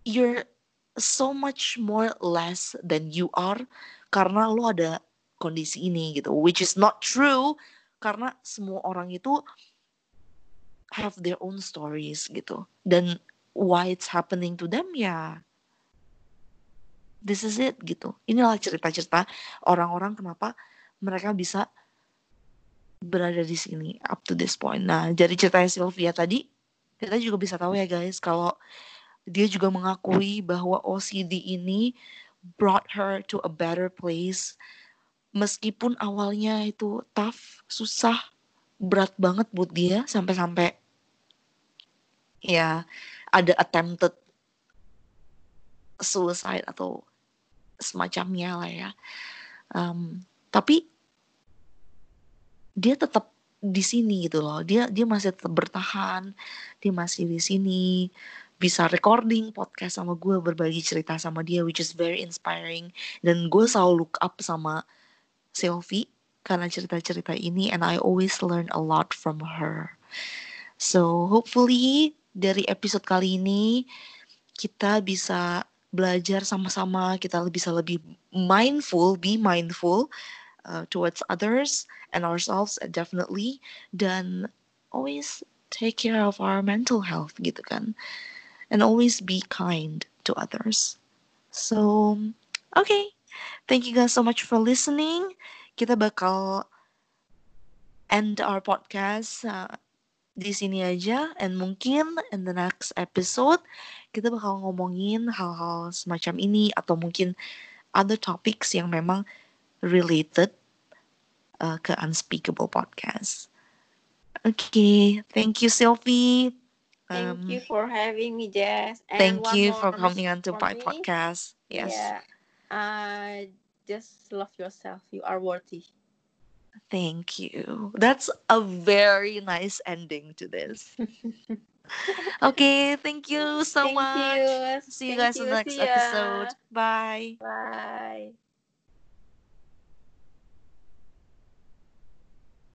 you're so much more less than you are karena lo ada kondisi ini gitu. Which is not true karena semua orang itu have their own stories gitu. Dan why it's happening to them ya this is it gitu. Inilah cerita-cerita orang-orang kenapa mereka bisa berada di sini up to this point. Nah dari ceritanya Sylvia tadi kita juga bisa tahu ya guys kalau dia juga mengakui bahwa OCD ini brought her to a better place meskipun awalnya itu tough susah berat banget buat dia sampai-sampai ya ada attempted suicide atau semacamnya lah ya. Um, tapi dia tetap di sini gitu loh. Dia dia masih tetap bertahan. Dia masih di sini bisa recording podcast sama gue berbagi cerita sama dia which is very inspiring dan gue selalu look up sama Sylvie karena cerita-cerita ini and I always learn a lot from her. So hopefully dari episode kali ini kita bisa belajar sama-sama kita bisa lebih mindful, be mindful uh, towards others and ourselves definitely dan always take care of our mental health gitu kan and always be kind to others. So, okay. Thank you guys so much for listening. Kita bakal end our podcast uh, di sini aja and mungkin in the next episode kita bakal ngomongin hal-hal semacam ini atau mungkin other topics yang memang related uh, ke Unspeakable Podcast. Okay, thank you Sylvie. Thank um, you for having me, Jess. And thank you for coming on to my me. podcast. Yes. Yeah. Uh, just love yourself. You are worthy. Thank you. That's a very nice ending to this. okay, thank you so thank much. You. See you thank guys you. in the next episode. Bye. Bye.